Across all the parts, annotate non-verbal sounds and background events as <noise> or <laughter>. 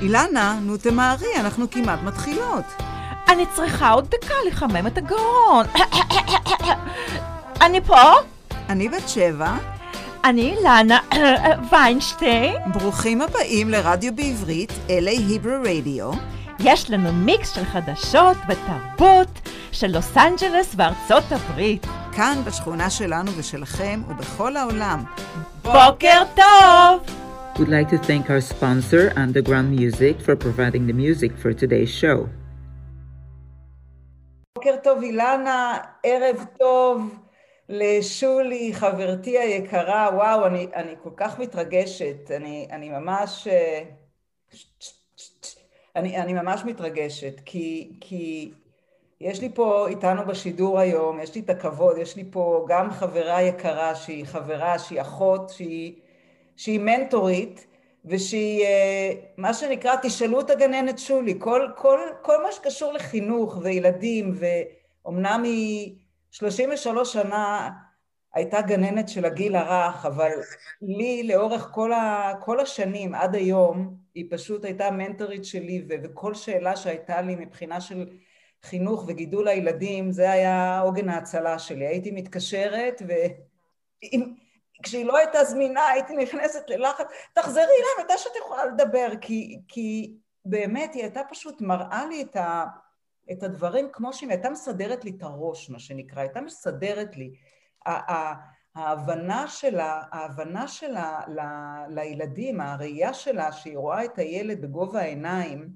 אילנה, נו תמהרי, אנחנו כמעט מתחילות. אני צריכה עוד דקה לחמם את הגרון. <coughs> אני פה? אני בת שבע. אני אילנה <coughs> ויינשטיין. ברוכים הבאים לרדיו בעברית, LA היברו רדיו. יש לנו מיקס של חדשות ותרבות של לוס אנג'לס וארצות הברית. כאן בשכונה שלנו ושלכם ובכל העולם. בוקר טוב! We'd like to thank our sponsor, Underground Music, for providing the music for today's show. בוקר טוב אילנה, ערב טוב לשולי, חברתי היקרה, וואו, אני, אני כל כך מתרגשת, אני, אני ממש... אני, אני ממש מתרגשת, כי, כי יש לי פה איתנו בשידור היום, יש לי את הכבוד, יש לי פה גם חברה יקרה שהיא חברה, שהיא אחות, שהיא שהיא מנטורית ושהיא, אה, מה שנקרא, תשאלו את הגננת שולי, כל, כל, כל מה שקשור לחינוך וילדים, ואומנם היא 33 שנה הייתה גננת של הגיל הרך, אבל לי לאורך כל, ה, כל השנים עד היום, היא פשוט הייתה מנטורית שלי, וכל שאלה שהייתה לי מבחינה של חינוך וגידול הילדים, זה היה עוגן ההצלה שלי. הייתי מתקשרת, ו... כשהיא לא הייתה זמינה הייתי נכנסת ללחץ, תחזרי אליי מתי שאת יכולה לדבר, כי, כי באמת היא הייתה פשוט מראה לי את, ה, את הדברים כמו שהיא הייתה מסדרת לי את הראש, מה שנקרא, הייתה מסדרת לי. ההבנה שלה, ההבנה שלה ל, לילדים, הראייה שלה שהיא רואה את הילד בגובה העיניים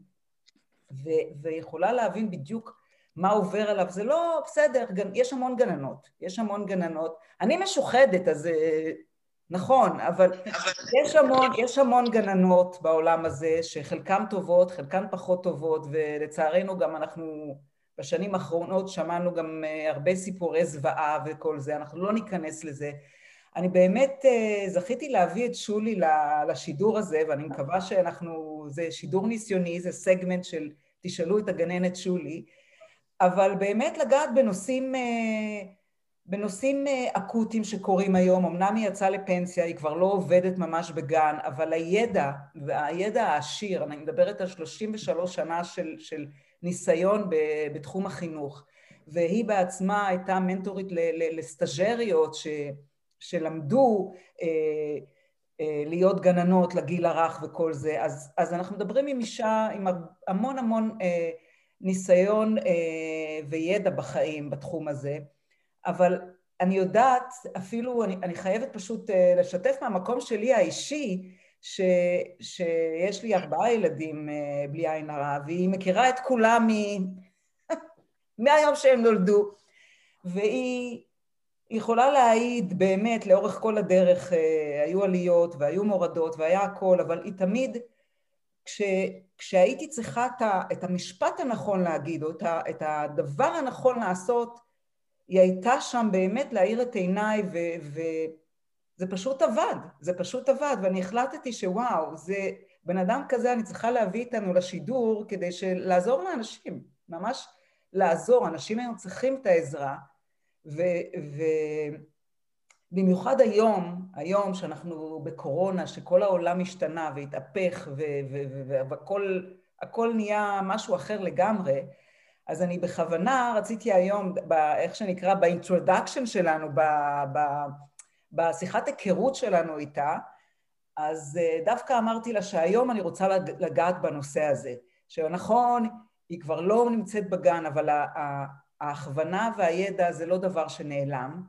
ו, ויכולה להבין בדיוק מה עובר עליו, זה לא בסדר, יש המון גננות, יש המון גננות. אני משוחדת, אז אה, נכון, אבל יש המון, יש המון גננות בעולם הזה שחלקן טובות, חלקן פחות טובות, ולצערנו גם אנחנו בשנים האחרונות שמענו גם אה, הרבה סיפורי זוועה וכל זה, אנחנו לא ניכנס לזה. אני באמת אה, זכיתי להביא את שולי לשידור הזה, ואני מקווה שאנחנו, זה שידור ניסיוני, זה סגמנט של תשאלו את הגננת שולי, אבל באמת לגעת בנושאים, אה, בנושאים אה, אקוטיים שקורים היום, אמנם היא יצאה לפנסיה, היא כבר לא עובדת ממש בגן, אבל הידע, והידע העשיר, אני מדברת על 33 שנה של, של ניסיון בתחום החינוך, והיא בעצמה הייתה מנטורית לסטאג'ריות שלמדו אה, להיות גננות לגיל הרך וכל זה, אז, אז אנחנו מדברים עם אישה עם המון המון ניסיון אה, וידע בחיים בתחום הזה, אבל אני יודעת, אפילו, אני, אני חייבת פשוט אה, לשתף מהמקום שלי האישי, ש, שיש לי ארבעה ילדים אה, בלי עין הרע, והיא מכירה את כולם מ... <laughs> מהיום שהם נולדו, והיא יכולה להעיד באמת לאורך כל הדרך, היו עליות והיו מורדות והיה הכל, אבל היא תמיד כשהייתי צריכה את, ה, את המשפט הנכון להגיד, או את, ה, את הדבר הנכון לעשות, היא הייתה שם באמת להאיר את עיניי, וזה פשוט עבד, זה פשוט עבד, ואני החלטתי שוואו, זה בן אדם כזה אני צריכה להביא איתנו לשידור כדי לעזור לאנשים, ממש לעזור, אנשים היום צריכים את העזרה, ו... ו במיוחד היום, היום שאנחנו בקורונה, שכל העולם השתנה והתהפך והכל נהיה משהו אחר לגמרי, אז אני בכוונה רציתי היום, איך שנקרא, ב introduction שלנו, ב, ב, בשיחת היכרות שלנו איתה, אז אה, דווקא אמרתי לה שהיום אני רוצה לגעת בנושא הזה. שנכון, היא כבר לא נמצאת בגן, אבל ההכוונה והידע זה לא דבר שנעלם.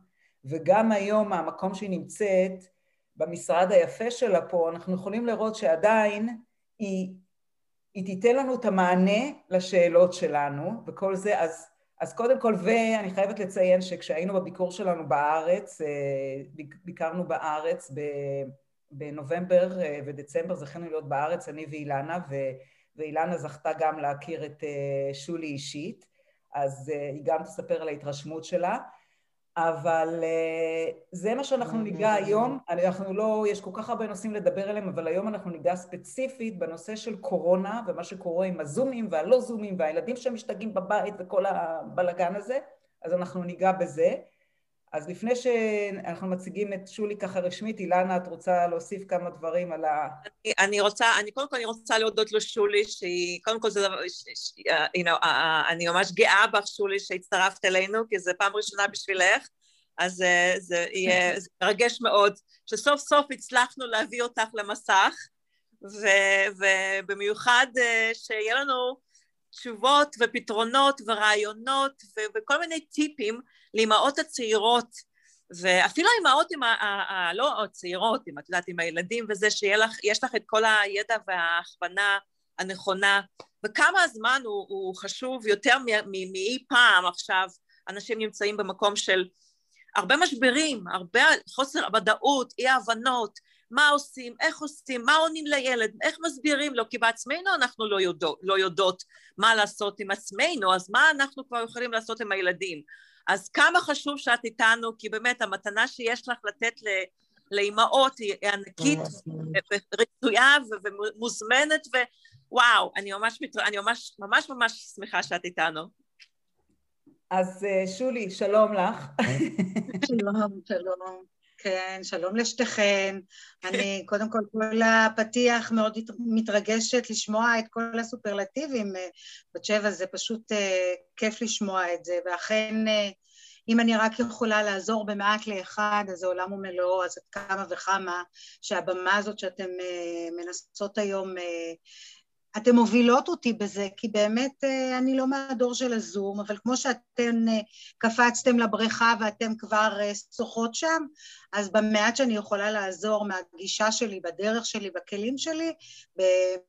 וגם היום מהמקום שהיא נמצאת, במשרד היפה שלה פה, אנחנו יכולים לראות שעדיין היא, היא תיתן לנו את המענה לשאלות שלנו וכל זה, אז, אז קודם כל, ואני חייבת לציין שכשהיינו בביקור שלנו בארץ, אה, ביקרנו בארץ בנובמבר אה, ודצמבר, זכינו להיות בארץ, אני ואילנה, ו, ואילנה זכתה גם להכיר את אה, שולי אישית, אז היא גם תספר על ההתרשמות שלה. אבל אה, זה מה שאנחנו ניגע היום, אנחנו לא, יש כל כך הרבה נושאים לדבר עליהם, אבל היום אנחנו ניגע ספציפית בנושא של קורונה ומה שקורה עם הזומים והלא זומים והילדים שמשתגעים בבית וכל הבלגן הזה, אז אנחנו ניגע בזה. אז לפני שאנחנו מציגים את שולי ככה רשמית, אילנה, את רוצה להוסיף כמה דברים על ה... אני, אני רוצה, אני קודם כל אני רוצה להודות לשולי, שהיא, קודם כל זה דבר, you know, אני ממש גאה בך, שולי, שהצטרפת אלינו, כי זו פעם ראשונה בשבילך, אז אה, זה יהיה, <laughs> זה מרגש מאוד, שסוף סוף הצלחנו להביא אותך למסך, ו, ובמיוחד אה, שיהיה לנו תשובות ופתרונות ורעיונות ו, וכל מיני טיפים לאמהות הצעירות, ואפילו האמהות עם הלא הצעירות, אם את יודעת, עם הילדים וזה, שיש לך את כל הידע וההכוונה הנכונה, וכמה הזמן הוא, הוא חשוב יותר מאי פעם עכשיו, אנשים נמצאים במקום של הרבה משברים, הרבה חוסר ודאות, אי הבנות, מה עושים, איך עושים, מה עונים לילד, איך מסבירים לו, כי בעצמנו אנחנו לא יודעות, לא יודעות מה לעשות עם עצמנו, אז מה אנחנו כבר יכולים לעשות עם הילדים. אז כמה חשוב שאת איתנו, כי באמת המתנה שיש לך לתת לאימהות היא ענקית ורצויה ומוזמנת, ווואו, אני ממש, אני ממש ממש ממש שמחה שאת איתנו. אז אה, שולי, שלום לך. שלום, שלום. כן, שלום לשתיכן. אני קודם כל, כל הפתיח מאוד מתרגשת לשמוע את כל הסופרלטיבים אה, בת שבע, זה פשוט uh, כיף לשמוע את זה, ואכן, uh, אם אני רק יכולה לעזור במעט לאחד, אז זה עולם ומלואו, אז כמה וכמה שהבמה הזאת שאתם uh, מנסות היום uh, אתן מובילות אותי בזה, כי באמת אה, אני לא מהדור של הזום, אבל כמו שאתן אה, קפצתם לבריכה ואתן כבר אה, שוחות שם, אז במעט שאני יכולה לעזור מהגישה שלי, בדרך שלי, בכלים שלי,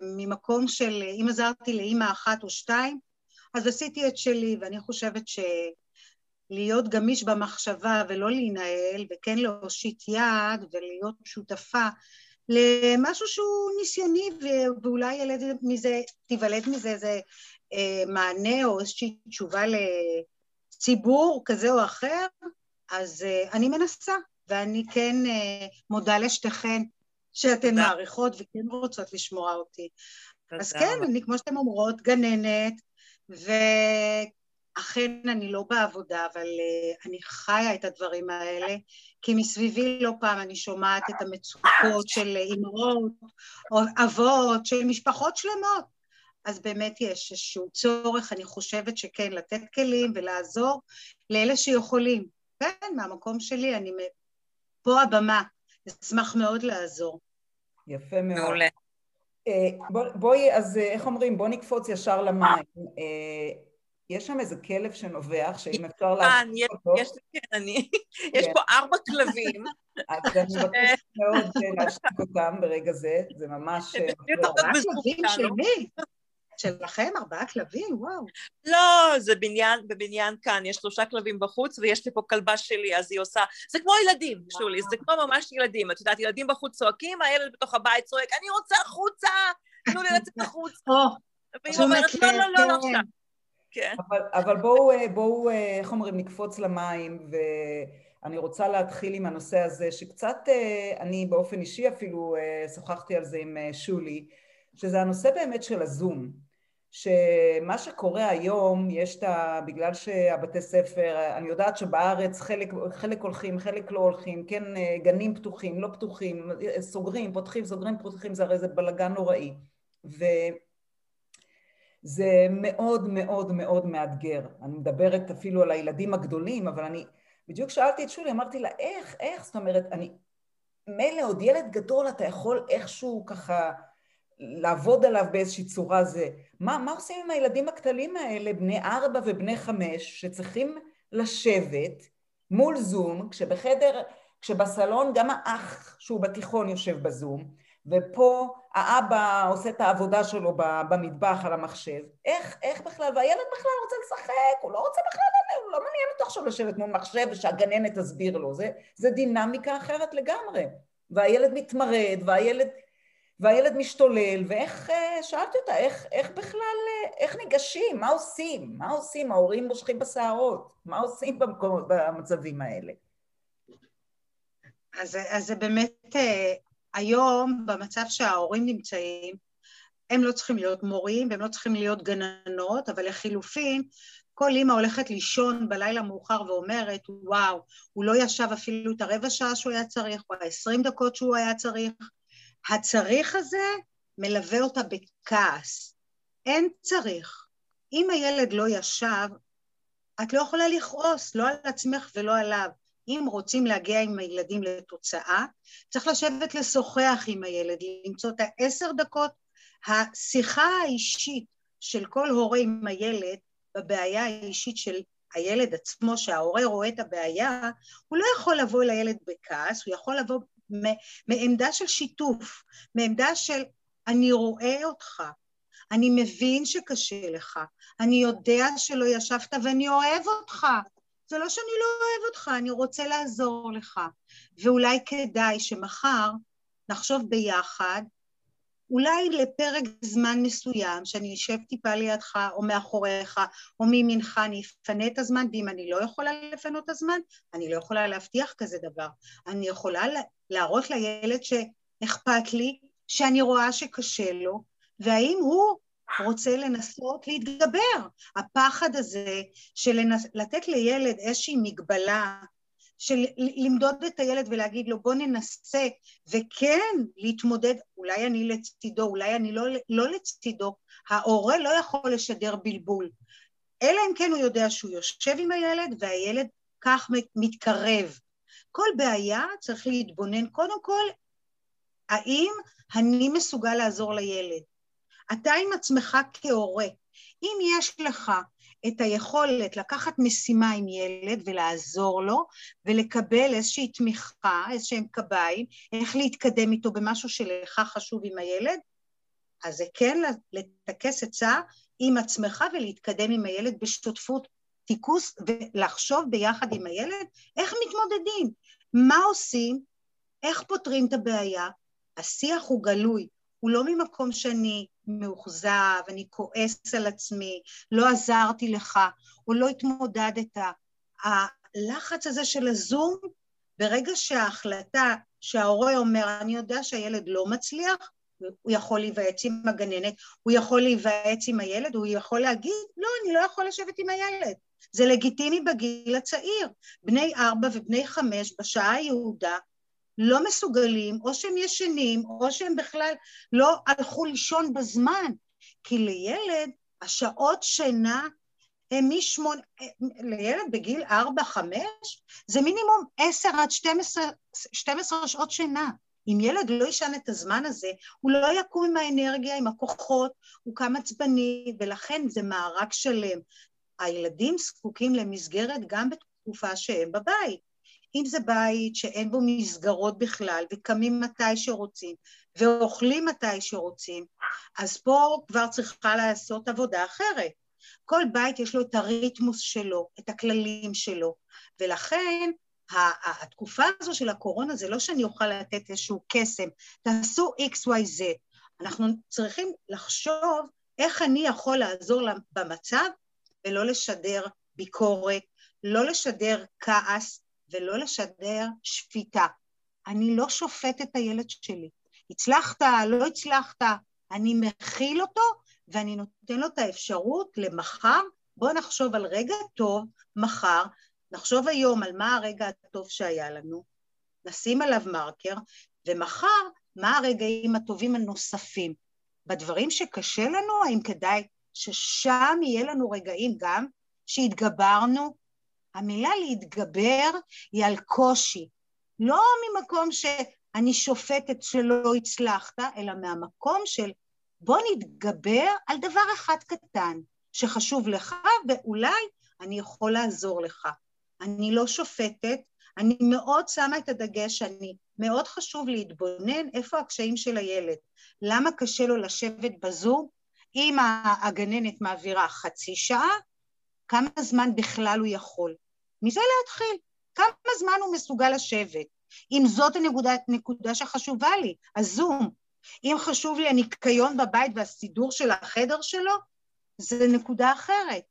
ממקום של אם עזרתי לאימא אחת או שתיים, אז עשיתי את שלי, ואני חושבת שלהיות גמיש במחשבה ולא להינעל, וכן להושיט יד ולהיות שותפה למשהו שהוא ניסיוני ואולי ילד מזה, תיוולד מזה איזה אה, מענה או איזושהי תשובה לציבור כזה או אחר, אז אה, אני מנסה, ואני כן אה, מודה לשתיכן שאתן מעריכות וכן רוצות לשמוע אותי. אז כן, אני כמו שאתן אומרות, גננת, ו... אכן אני לא בעבודה, אבל uh, אני חיה את הדברים האלה, כי מסביבי לא פעם אני שומעת את המצוקות של אימהות או אבות, של משפחות שלמות. אז באמת יש איזשהו צורך, אני חושבת שכן, לתת כלים ולעזור לאלה שיכולים. כן, מהמקום שלי, אני פה הבמה, אשמח מאוד לעזור. יפה מאוד. מעולה. בוא, בואי, אז uh, איך אומרים, בוא נקפוץ ישר למים. Uh, יש שם איזה כלב שנובח, שאם אפשר להשתיק אותו... יש, כן, אני... <laughs> יש כן. פה ארבע כלבים. אז אני מבקשת מאוד להשתיק אותם ברגע זה, זה ממש... ארבעה כלבים שלי. שלכם ארבעה כלבים? וואו. לא, זה בניין, בבניין כאן, יש שלושה כלבים בחוץ ויש לי פה כלבה שלי, אז היא עושה... זה כמו ילדים, שולי, זה כמו ממש ילדים. את יודעת, ילדים בחוץ צועקים, הילד בתוך הבית צועק, אני רוצה החוצה, תנו לי לצאת <laughs> החוצה. והיא אומרת, לא, לא, לא, לא עכשיו. כן. אבל, אבל בואו, אה, בואו, אה, איך אומרים, נקפוץ למים, ואני רוצה להתחיל עם הנושא הזה, שקצת, אה, אני באופן אישי אפילו שוחחתי על זה עם שולי, שזה הנושא באמת של הזום. שמה שקורה היום, יש את ה... בגלל שהבתי ספר, אני יודעת שבארץ חלק, חלק הולכים, חלק לא הולכים, כן, גנים פתוחים, לא פתוחים, סוגרים, פותחים, סוגרים, פותחים, זה הרי זה בלאגן נוראי. ו... זה מאוד מאוד מאוד מאתגר. אני מדברת אפילו על הילדים הגדולים, אבל אני בדיוק שאלתי את שולי, אמרתי לה, איך, איך? זאת אומרת, אני... מילא עוד ילד גדול, אתה יכול איכשהו ככה לעבוד עליו באיזושהי צורה זה. מה, מה עושים עם הילדים הקטנים האלה, בני ארבע ובני חמש, שצריכים לשבת מול זום, כשבחדר, כשבסלון גם האח שהוא בתיכון יושב בזום, ופה האבא עושה את העבודה שלו במטבח על המחשב, איך, איך בכלל, והילד בכלל רוצה לשחק, הוא לא רוצה בכלל, הוא לא מעניין אותו עכשיו לשבת מול מחשב ושהגננת תסביר לו, זה, זה דינמיקה אחרת לגמרי, והילד מתמרד, והילד, והילד משתולל, ואיך, אה, שאלתי אותה, איך, איך בכלל, אה, איך ניגשים, מה עושים, מה עושים, ההורים מושכים בשערות, מה עושים במקום, במצבים האלה? אז, אז זה באמת אה, היום, במצב שההורים נמצאים, הם לא צריכים להיות מורים והם לא צריכים להיות גננות, אבל לחילופין כל אימא הולכת לישון בלילה מאוחר ואומרת, וואו, הוא לא ישב אפילו את הרבע שעה שהוא היה צריך, או העשרים דקות שהוא היה צריך. הצריך הזה מלווה אותה בכעס. אין צריך. אם הילד לא ישב, את לא יכולה לכעוס, לא על עצמך ולא עליו. אם רוצים להגיע עם הילדים לתוצאה, צריך לשבת לשוחח עם הילד, למצוא את העשר דקות. השיחה האישית של כל הורה עם הילד בבעיה האישית של הילד עצמו, שההורה רואה את הבעיה, הוא לא יכול לבוא לילד בכעס, הוא יכול לבוא מעמדה של שיתוף, מעמדה של אני רואה אותך, אני מבין שקשה לך, אני יודע שלא ישבת ואני אוהב אותך. זה לא שאני לא אוהב אותך, אני רוצה לעזור לך. ואולי כדאי שמחר נחשוב ביחד אולי לפרק זמן מסוים, שאני אשב טיפה לידך או מאחוריך או מימינך, אני אפנה את הזמן, ואם אני לא יכולה לפנות את הזמן, אני לא יכולה להבטיח כזה דבר. אני יכולה להראות לילד שאכפת לי, שאני רואה שקשה לו, והאם הוא רוצה לנסות להתגבר. הפחד הזה של לתת לילד איזושהי מגבלה של למדוד את הילד ולהגיד לו בוא ננסה וכן להתמודד, אולי אני לצידו, אולי אני לא, לא לצידו, ההורה לא יכול לשדר בלבול, אלא אם כן הוא יודע שהוא יושב עם הילד והילד כך מתקרב. כל בעיה צריך להתבונן קודם כל האם אני מסוגל לעזור לילד. אתה עם עצמך כהורה, אם יש לך את היכולת לקחת משימה עם ילד ולעזור לו ולקבל איזושהי תמיכה, איזשהם קביים, איך להתקדם איתו במשהו שלך חשוב עם הילד, אז זה כן לטכס עצה עם עצמך ולהתקדם עם הילד בשותפות טיכוס ולחשוב ביחד עם הילד איך מתמודדים, מה עושים, איך פותרים את הבעיה. השיח הוא גלוי, הוא לא ממקום שאני מאוכזב, אני כועס על עצמי, לא עזרתי לך, או לא התמודדת. הלחץ הזה של הזום, ברגע שההחלטה שההורה אומר, אני יודע שהילד לא מצליח, הוא יכול להיוועץ עם הגננת, הוא יכול להיוועץ עם הילד, הוא יכול להגיד, לא, אני לא יכול לשבת עם הילד. זה לגיטימי בגיל הצעיר. בני ארבע ובני חמש, בשעה היהודה, לא מסוגלים, או שהם ישנים, או שהם בכלל לא הלכו לישון בזמן. כי לילד, השעות שינה הם משמונה, לילד בגיל ארבע, חמש, זה מינימום עשר עד שתים עשרה, שתים עשרה שעות שינה. אם ילד לא ישן את הזמן הזה, הוא לא יקום עם האנרגיה, עם הכוחות, הוא קם עצבני, ולכן זה מארג שלם. הילדים זקוקים למסגרת גם בתקופה שהם בבית. אם זה בית שאין בו מסגרות בכלל, וקמים מתי שרוצים, ואוכלים מתי שרוצים, אז פה כבר צריכה לעשות עבודה אחרת. כל בית יש לו את הריתמוס שלו, את הכללים שלו, ולכן התקופה הזו של הקורונה זה לא שאני אוכל לתת איזשהו קסם, תעשו XYZ. אנחנו צריכים לחשוב איך אני יכול לעזור במצב ולא לשדר ביקורת, לא לשדר כעס, ולא לשדר שפיטה. אני לא שופט את הילד שלי. הצלחת, לא הצלחת, אני מכיל אותו ואני נותן לו את האפשרות למחר, בואו נחשוב על רגע טוב, מחר, נחשוב היום על מה הרגע הטוב שהיה לנו, נשים עליו מרקר, ומחר, מה הרגעים הטובים הנוספים. בדברים שקשה לנו, האם כדאי ששם יהיה לנו רגעים גם שהתגברנו המילה להתגבר היא על קושי, לא ממקום שאני שופטת שלא הצלחת, אלא מהמקום של בוא נתגבר על דבר אחד קטן שחשוב לך ואולי אני יכול לעזור לך. אני לא שופטת, אני מאוד שמה את הדגש, אני מאוד חשוב להתבונן איפה הקשיים של הילד. למה קשה לו לשבת בזום? אם הגננת מעבירה חצי שעה, כמה זמן בכלל הוא יכול? מזה להתחיל. כמה זמן הוא מסוגל לשבת? אם זאת הנקודה, הנקודה שחשובה לי, הזום. אם חשוב לי הניקיון בבית והסידור של החדר שלו, זה נקודה אחרת.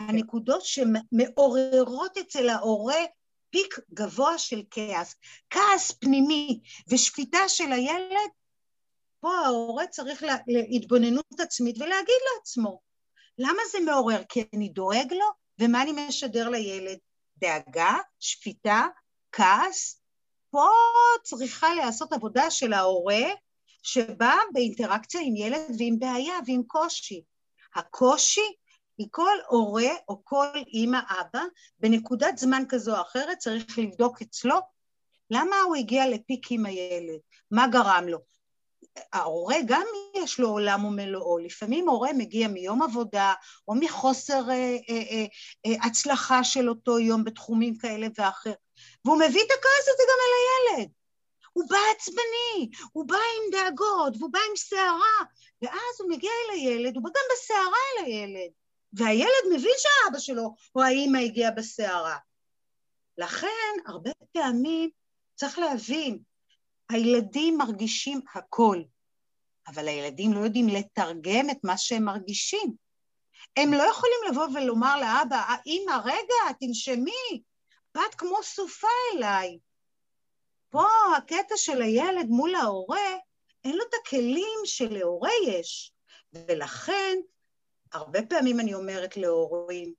הנקודות שמעוררות אצל ההורה פיק גבוה של כעס, כעס פנימי ושפיטה של הילד, פה ההורה צריך להתבוננות עצמית ולהגיד לעצמו, למה זה מעורר? כי אני דואג לו? ומה אני משדר לילד? דאגה, שפיטה, כעס. פה צריכה להיעשות עבודה של ההורה שבא באינטראקציה עם ילד ועם בעיה ועם קושי. הקושי היא כל הורה או כל אימא, אבא, בנקודת זמן כזו או אחרת צריך לבדוק אצלו למה הוא הגיע לפיק עם הילד, מה גרם לו. ההורה גם יש לו עולם ומלואו, לפעמים הורה מגיע מיום עבודה או מחוסר אה, אה, אה, אה, הצלחה של אותו יום בתחומים כאלה ואחר, והוא מביא את הכעס הזה גם אל הילד. הוא בא עצבני, הוא בא עם דאגות, והוא בא עם סערה, ואז הוא מגיע אל הילד, הוא בא גם בסערה אל הילד, והילד מבין שהאבא שלו או האימא הגיע בסערה. לכן, הרבה פעמים צריך להבין, הילדים מרגישים הכל, אבל הילדים לא יודעים לתרגם את מה שהם מרגישים. הם לא יכולים לבוא ולומר לאבא, אמא, רגע, תנשמי, באת כמו סופה אליי. פה הקטע של הילד מול ההורה, אין לו את הכלים שלהורה יש, ולכן הרבה פעמים אני אומרת להורים,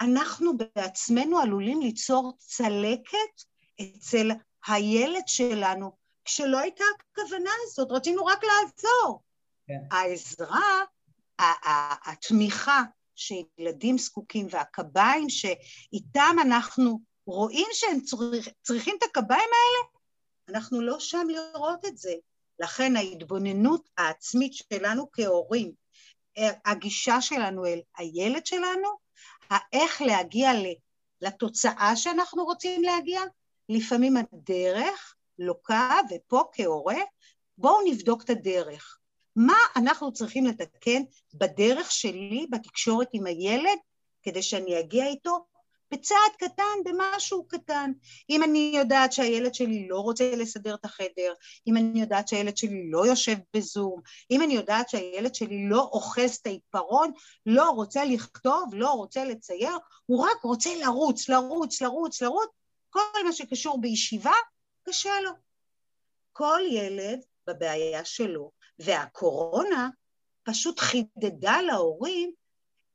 אנחנו בעצמנו עלולים ליצור צלקת אצל הילד שלנו, כשלא הייתה הכוונה הזאת, רצינו רק לעזור. כן. העזרה, התמיכה שילדים זקוקים והקביים שאיתם אנחנו רואים שהם צריך, צריכים את הקביים האלה, אנחנו לא שם לראות את זה. לכן ההתבוננות העצמית שלנו כהורים, הגישה שלנו אל הילד שלנו, האיך להגיע לתוצאה שאנחנו רוצים להגיע, לפעמים הדרך לוקה, ופה כהורה, בואו נבדוק את הדרך. מה אנחנו צריכים לתקן בדרך שלי, בתקשורת עם הילד, כדי שאני אגיע איתו בצעד קטן, במשהו קטן. אם אני יודעת שהילד שלי לא רוצה לסדר את החדר, אם אני יודעת שהילד שלי לא יושב בזום, אם אני יודעת שהילד שלי לא אוחז את העיפרון, לא רוצה לכתוב, לא רוצה לצייר, הוא רק רוצה לרוץ, לרוץ, לרוץ, לרוץ, כל מה שקשור בישיבה, קשה לו. כל ילד בבעיה שלו, והקורונה פשוט חידדה להורים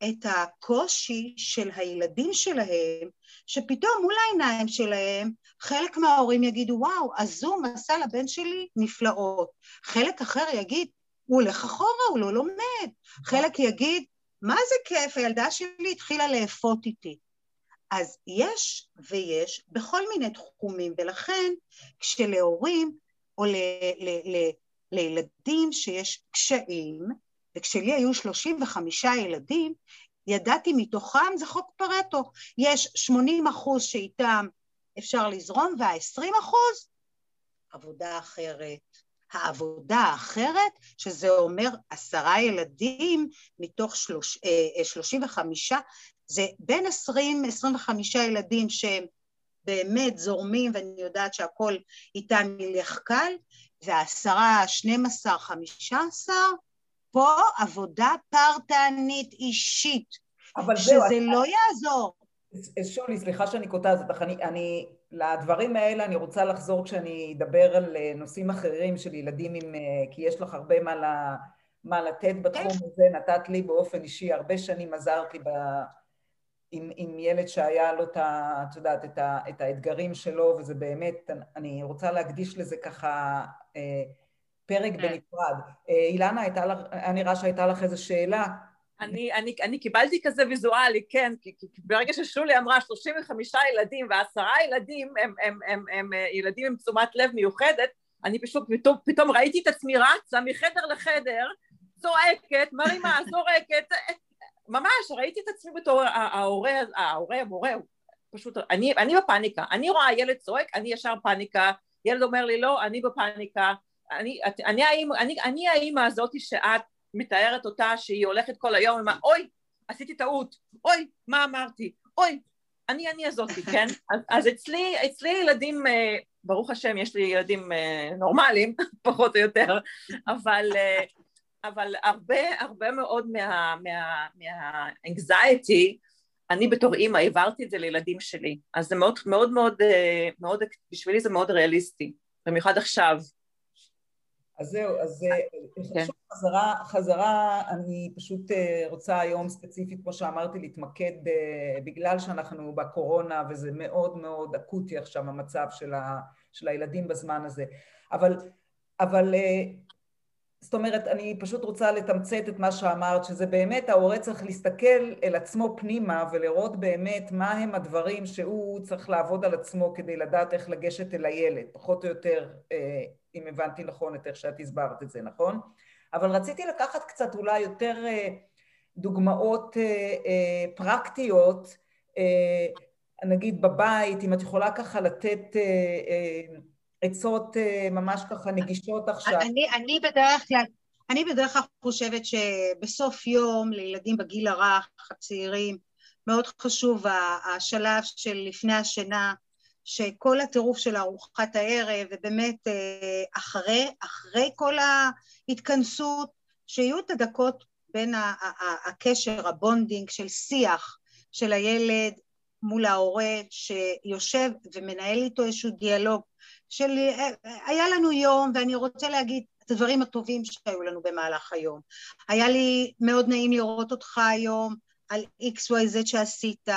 את הקושי של הילדים שלהם, שפתאום מול העיניים שלהם חלק מההורים יגידו, וואו, הזום עשה לבן שלי נפלאות. חלק אחר יגיד, הוא הולך אחורה, הוא לא לומד. חלק יגיד, מה זה כיף, הילדה שלי התחילה לאפות איתי. אז יש ויש בכל מיני תחומים, ולכן כשלהורים או ל, ל, ל, לילדים שיש קשיים, וכשלי היו 35 ילדים, ידעתי מתוכם, זה חוק פרטו, יש 80 אחוז שאיתם אפשר לזרום, וה-20 אחוז, עבודה אחרת. העבודה האחרת, שזה אומר עשרה ילדים מתוך שלוש, אה, 35, זה בין 20-25 ילדים שהם באמת זורמים, ואני יודעת שהכל איתם ילך קל, ועשרה, 12, 15, פה עבודה פרטנית אישית, אבל שזה זהו, לא אני... יעזור. שולי, סליחה שאני קוטעת אותך, אני, אני, לדברים האלה אני רוצה לחזור כשאני אדבר על אה, נושאים אחרים של ילדים עם, אה, כי יש לך הרבה מה, לה, מה לתת בתחום כן. הזה, נתת לי באופן אישי, הרבה שנים עזרת לי ב... עם, עם ילד שהיה לו את ה... את יודעת, את, ה, את האתגרים שלו, וזה באמת, אני רוצה להקדיש לזה ככה אה, פרק כן. בנפרד. אה, אילנה, הייתה לך, היה נראה שהייתה לך איזו שאלה. אני, אני, אני קיבלתי כזה ויזואלי, כן, כי, כי ברגע ששולי אמרה 35 ילדים ועשרה ילדים הם, הם, הם, הם, הם אה, ילדים עם תשומת לב מיוחדת, אני פשוט פתאום, פתאום ראיתי את עצמי רצה מחדר לחדר, צועקת, מרימה, זורקת, ממש, ראיתי את עצמי בתור ההורה, ההורה, המורה, פשוט, אני, אני בפאניקה, אני רואה ילד צועק, אני ישר פאניקה, ילד אומר לי לא, אני בפאניקה, אני, אני, האמא, אני, אני האימא הזאתי שאת מתארת אותה שהיא הולכת כל היום עם אוי, עשיתי טעות, אוי, מה אמרתי, אוי, אני אני הזאתי, כן? <laughs> אז, אז אצלי, אצלי ילדים, אה, ברוך השם, יש לי ילדים אה, נורמליים, <laughs> פחות או יותר, אבל, אה, אבל הרבה, הרבה מאוד מה, מה, מה-anxiety, אני בתור אימא העברתי את זה לילדים שלי, אז זה מאוד מאוד מאוד, מאוד בשבילי זה מאוד ריאליסטי, במיוחד עכשיו. אז זהו, אז כן. שוב חזרה, חזרה, אני פשוט רוצה היום ספציפית, כמו שאמרתי, להתמקד בגלל שאנחנו בקורונה וזה מאוד מאוד אקוטי עכשיו המצב של, ה, של הילדים בזמן הזה. אבל, אבל זאת אומרת, אני פשוט רוצה לתמצת את מה שאמרת, שזה באמת ההורה צריך להסתכל אל עצמו פנימה ולראות באמת מה הם הדברים שהוא צריך לעבוד על עצמו כדי לדעת איך לגשת אל הילד, פחות או יותר, אה, אם הבנתי נכון את איך שאת הסברת את זה, נכון? אבל רציתי לקחת קצת אולי יותר אה, דוגמאות אה, פרקטיות, נגיד בבית, אם את יכולה ככה לתת עצות אה, ממש ככה נגישות עכשיו. אני, אני בדרך כלל, אני בדרך כלל חושבת שבסוף יום לילדים בגיל הרך, הצעירים, מאוד חשוב השלב של לפני השינה, שכל הטירוף של ארוחת הערב, ובאמת אה, אחרי, אחרי כל ההתכנסות, שיהיו את הדקות בין הקשר, ה bonding של שיח של הילד מול ההורה שיושב ומנהל איתו איזשהו דיאלוג של היה לנו יום ואני רוצה להגיד את הדברים הטובים שהיו לנו במהלך היום. היה לי מאוד נעים לראות אותך היום על XYZ שעשית,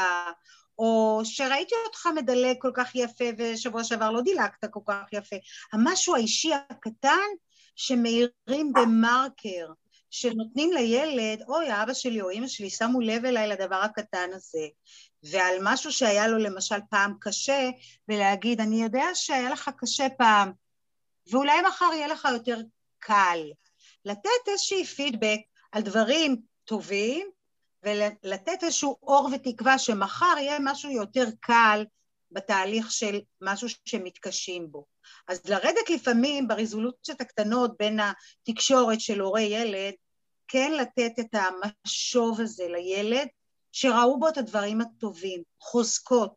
או שראיתי אותך מדלג כל כך יפה ושבוע שעבר לא דילגת כל כך יפה. המשהו האישי הקטן שמאירים במרקר, שנותנים לילד, אוי, אבא שלי או אמא שלי שמו לב אליי לדבר הקטן הזה. ועל משהו שהיה לו למשל פעם קשה, ולהגיד, אני יודע שהיה לך קשה פעם, ואולי מחר יהיה לך יותר קל. לתת איזושהי פידבק על דברים טובים, ולתת איזשהו אור ותקווה שמחר יהיה משהו יותר קל בתהליך של משהו שמתקשים בו. אז לרדת לפעמים ברזולוציות הקטנות בין התקשורת של הורה ילד, כן לתת את המשוב הזה לילד, שראו בו את הדברים הטובים, חוזקות.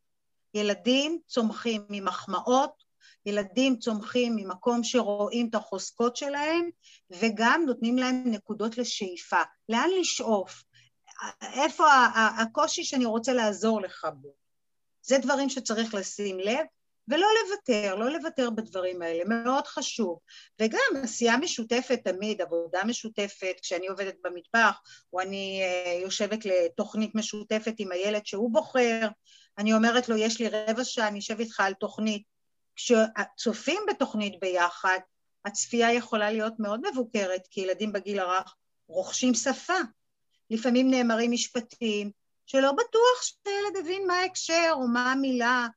ילדים צומחים ממחמאות, ילדים צומחים ממקום שרואים את החוזקות שלהם, וגם נותנים להם נקודות לשאיפה. לאן לשאוף? איפה הקושי שאני רוצה לעזור לך בו? זה דברים שצריך לשים לב, ולא לוותר, לא לוותר בדברים האלה, מאוד חשוב. וגם עשייה משותפת תמיד, עבודה משותפת, כשאני עובדת במטבח, או אני uh, יושבת לתוכנית משותפת עם הילד שהוא בוחר, אני אומרת לו, יש לי רבע שעה, אני אשב איתך על תוכנית. כשצופים בתוכנית ביחד, הצפייה יכולה להיות מאוד מבוקרת, כי ילדים בגיל הרך רוכשים שפה. לפעמים נאמרים משפטים שלא בטוח שהילד הבין מה ההקשר או מה המילה,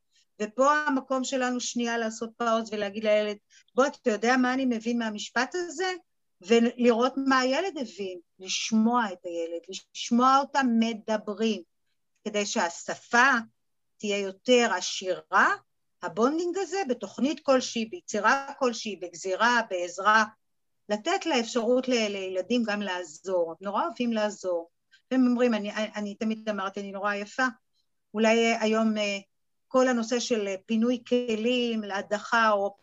ופה המקום שלנו שנייה לעשות פאוז ולהגיד לילד, בוא, אתה יודע מה אני מבין מהמשפט הזה? ולראות מה הילד הבין, לשמוע את הילד, לשמוע אותם מדברים, כדי שהשפה תהיה יותר עשירה, ה bonding הזה בתוכנית כלשהי, ביצירה כלשהי, בגזירה, בעזרה, לתת לה אפשרות לילדים גם לעזור, נורא אוהבים לעזור. והם אומרים, אני, אני תמיד אמרתי, אני נורא יפה, אולי היום אה, כל הנושא של אה, פינוי כלים להדחה, או...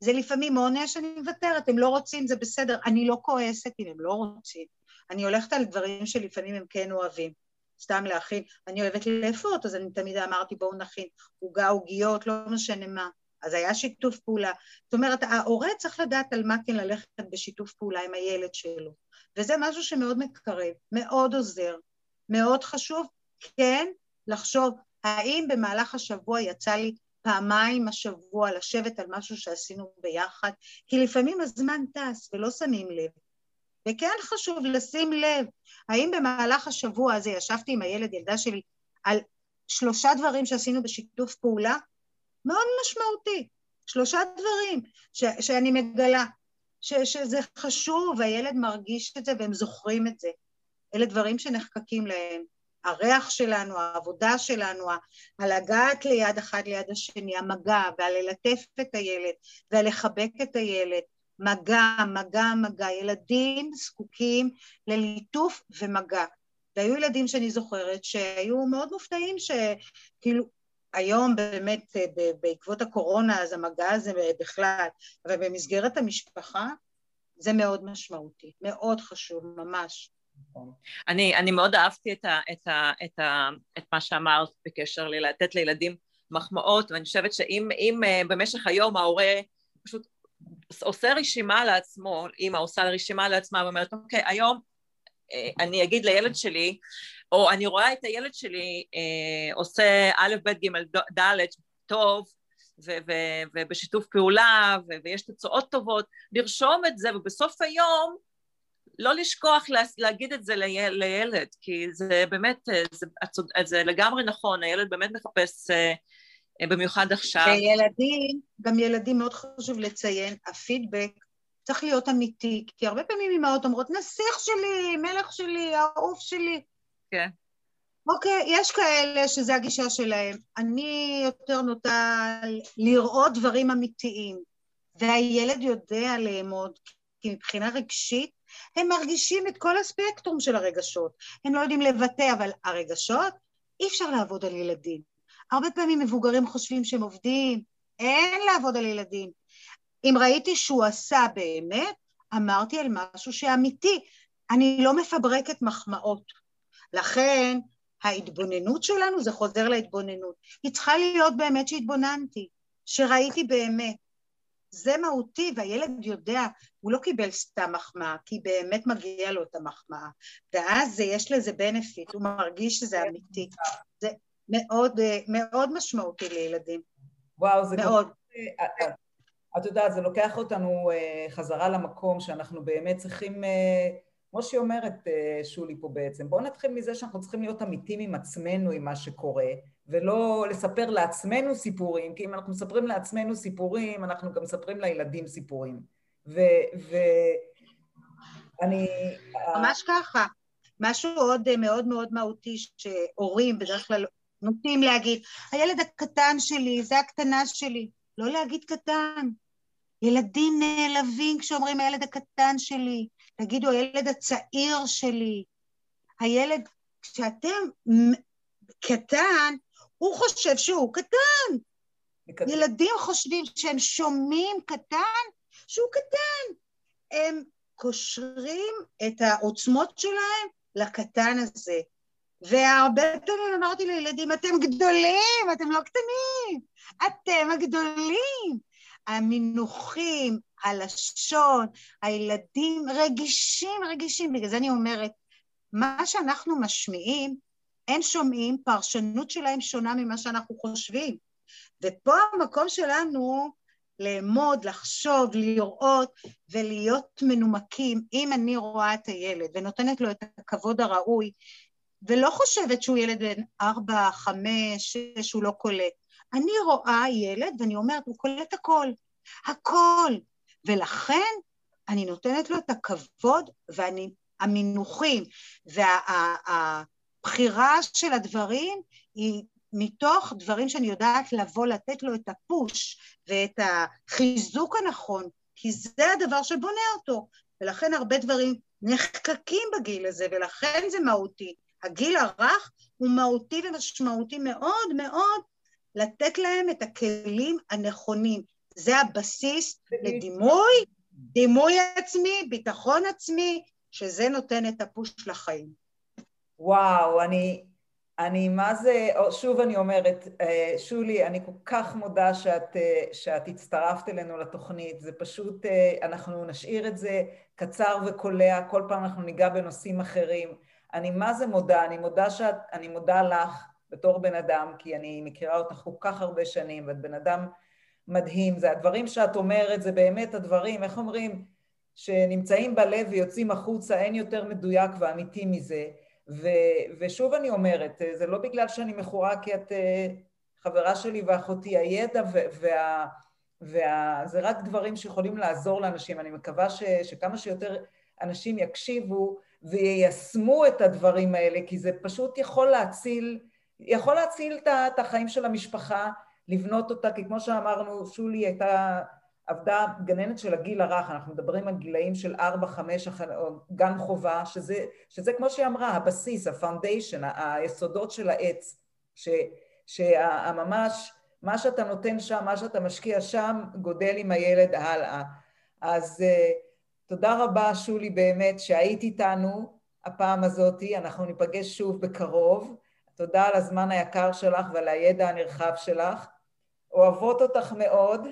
זה לפעמים עונש, אני מוותרת, הם לא רוצים, זה בסדר, אני לא כועסת אם הם לא רוצים. אני הולכת על דברים שלפעמים הם כן אוהבים. סתם להכין, אני אוהבת לאפות, אז אני תמיד אמרתי בואו נכין עוגה, עוגיות, לא משנה מה. אז היה שיתוף פעולה. זאת אומרת, ההורה צריך לדעת על מה כן ללכת בשיתוף פעולה עם הילד שלו. וזה משהו שמאוד מקרב, מאוד עוזר, מאוד חשוב, כן, לחשוב האם במהלך השבוע יצא לי פעמיים השבוע לשבת על משהו שעשינו ביחד? כי לפעמים הזמן טס ולא שמים לב. וכן חשוב לשים לב, האם במהלך השבוע הזה ישבתי עם הילד, ילדה שלי, על שלושה דברים שעשינו בשיתוף פעולה? מאוד משמעותי. שלושה דברים ש- שאני מגלה, ש- שזה חשוב, והילד מרגיש את זה והם זוכרים את זה. אלה דברים שנחקקים להם. הריח שלנו, העבודה שלנו, על לגעת ליד אחד ליד השני, המגע, ועל ללטף את הילד, ועל לחבק את הילד, מגע, מגע, מגע. ילדים זקוקים לליטוף ומגע. והיו ילדים שאני זוכרת שהיו מאוד מופתעים שכאילו, היום באמת בעקבות הקורונה אז המגע הזה בכלל, אבל במסגרת המשפחה זה מאוד משמעותי, מאוד חשוב, ממש. אני, אני מאוד אהבתי את, ה, את, ה, את, ה, את מה שאמרת בקשר ללתת לילדים מחמאות, ואני חושבת שאם אם, uh, במשך היום ההורה פשוט עושה רשימה לעצמו, אימא עושה רשימה לעצמה ואומרת, אוקיי, היום אה, אני אגיד לילד שלי, או אני רואה את הילד שלי אה, עושה א', ב', ג', ד', טוב, ו- ו- ובשיתוף פעולה, ו- ויש תוצאות טובות, לרשום את זה, ובסוף היום לא לשכוח לה- להגיד את זה ליל- לילד, כי זה באמת, אה, זה, זה לגמרי נכון, הילד באמת מחפש, אה, אה, במיוחד עכשיו. וילדים, גם ילדים, מאוד חשוב לציין, הפידבק צריך להיות אמיתי, כי הרבה פעמים אמהות אומרות, נסיך שלי, מלך שלי, העוף שלי. כן. אוקיי, יש כאלה שזה הגישה שלהם. אני יותר נוטה לראות דברים אמיתיים, והילד יודע לאמוד, כי מבחינה רגשית הם מרגישים את כל הספקטרום של הרגשות. הם לא יודעים לבטא, אבל הרגשות, אי אפשר לעבוד על ילדים. הרבה פעמים מבוגרים חושבים שהם עובדים, אין לעבוד על ילדים. אם ראיתי שהוא עשה באמת, אמרתי על משהו שאמיתי. אני לא מפברקת מחמאות. לכן, ההתבוננות שלנו, זה חוזר להתבוננות. היא צריכה להיות באמת שהתבוננתי, שראיתי באמת. זה מהותי, והילד יודע, הוא לא קיבל סתם מחמאה, כי באמת מגיע לו את המחמאה. ואז יש לזה בנפיט, הוא מרגיש שזה אמיתי. זה מאוד, מאוד משמעותי לילדים. וואו, זה מאוד. גם... את יודעת, זה לוקח אותנו חזרה למקום שאנחנו באמת צריכים... כמו שהיא אומרת, שולי פה בעצם, בואו נתחיל מזה שאנחנו צריכים להיות אמיתים עם עצמנו, עם מה שקורה, ולא לספר לעצמנו סיפורים, כי אם אנחנו מספרים לעצמנו סיפורים, אנחנו גם מספרים לילדים סיפורים. ואני... ממש ככה. משהו עוד מאוד מאוד מהותי שהורים בדרך כלל נוטים להגיד, הילד הקטן שלי, זה הקטנה שלי. לא להגיד קטן. ילדים נעלבים כשאומרים הילד הקטן שלי. תגידו, הילד הצעיר שלי. הילד, כשאתם קטן, הוא חושב שהוא קטן. מקטן. ילדים חושבים שהם שומעים קטן, שהוא קטן. הם קושרים את העוצמות שלהם לקטן הזה. והרבה פעמים אמרתי לילדים, אתם גדולים, אתם לא קטנים, אתם הגדולים. המינוחים, הלשון, הילדים רגישים, רגישים. בגלל זה אני אומרת, מה שאנחנו משמיעים, הם שומעים, פרשנות שלהם שונה ממה שאנחנו חושבים. ופה המקום שלנו לאמוד, לחשוב, לראות ולהיות מנומקים. אם אני רואה את הילד ונותנת לו את הכבוד הראוי, ולא חושבת שהוא ילד בן ארבע, חמש, שש, הוא לא קולט. אני רואה ילד ואני אומרת, הוא קולט הכל, הכל. ולכן אני נותנת לו את הכבוד והמינוחים והבחירה של הדברים היא מתוך דברים שאני יודעת לבוא לתת לו את הפוש ואת החיזוק הנכון, כי זה הדבר שבונה אותו, ולכן הרבה דברים נחקקים בגיל הזה, ולכן זה מהותי. הגיל הרך הוא מהותי ומשמעותי מאוד מאוד לתת להם את הכלים הנכונים. זה הבסיס לדימוי, דימוי עצמי, ביטחון עצמי, שזה נותן את הפוש לחיים. וואו, אני, אני מה זה, שוב אני אומרת, אה, שולי, אני כל כך מודה שאת, אה, שאת הצטרפת אלינו לתוכנית, זה פשוט, אה, אנחנו נשאיר את זה קצר וקולע, כל פעם אנחנו ניגע בנושאים אחרים. אני מה זה מודה, אני מודה שאת, אני מודה לך בתור בן אדם, כי אני מכירה אותך כל כך הרבה שנים, ואת בן אדם מדהים. זה הדברים שאת אומרת, זה באמת הדברים, איך אומרים, שנמצאים בלב ויוצאים החוצה, אין יותר מדויק ואמיתי מזה. ו, ושוב אני אומרת, זה לא בגלל שאני מכורה כי את אה, חברה שלי ואחותי, הידע וה... וה, זה רק דברים שיכולים לעזור לאנשים. אני מקווה ש, שכמה שיותר אנשים יקשיבו ויישמו את הדברים האלה, כי זה פשוט יכול להציל, יכול להציל את החיים של המשפחה, לבנות אותה, כי כמו שאמרנו, שולי הייתה, עבדה גננת של הגיל הרך, אנחנו מדברים על גילאים של ארבע, חמש, גן חובה, שזה, שזה כמו שהיא אמרה, הבסיס, ה foundation, היסודות של העץ, ש, שממש, מה שאתה נותן שם, מה שאתה משקיע שם, גודל עם הילד הלאה. אז uh, תודה רבה, שולי, באמת, שהיית איתנו הפעם הזאתי, אנחנו ניפגש שוב בקרוב. תודה על הזמן היקר שלך ועל הידע הנרחב שלך. אוהבות אותך מאוד,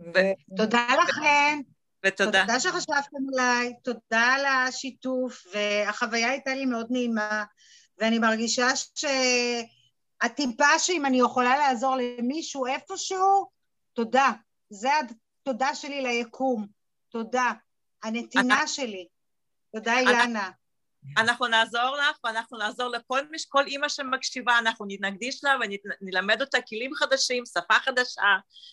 ו... תודה לכם. ותודה. תודה שחשבתם עליי, תודה על השיתוף, והחוויה הייתה לי מאוד נעימה, ואני מרגישה שהטיפה שאם אני יכולה לעזור למישהו איפשהו, תודה. זה התודה שלי ליקום. תודה. הנתינה שלי. תודה, אילנה. אנחנו נעזור לך ואנחנו נעזור לכל מש... כל אימא שמקשיבה, אנחנו נקדיש לה ונלמד אותה כלים חדשים, שפה חדשה,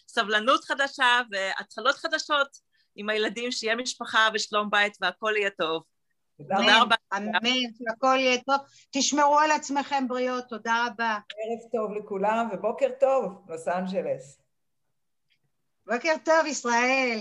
סבלנות חדשה והתחלות חדשות עם הילדים, שיהיה משפחה ושלום בית והכל יהיה טוב. תודה רבה. אמן, שהכל יהיה טוב. תשמרו על עצמכם בריאות, תודה רבה. ערב טוב לכולם ובוקר טוב, לוס אנג'לס. בוקר טוב, ישראל.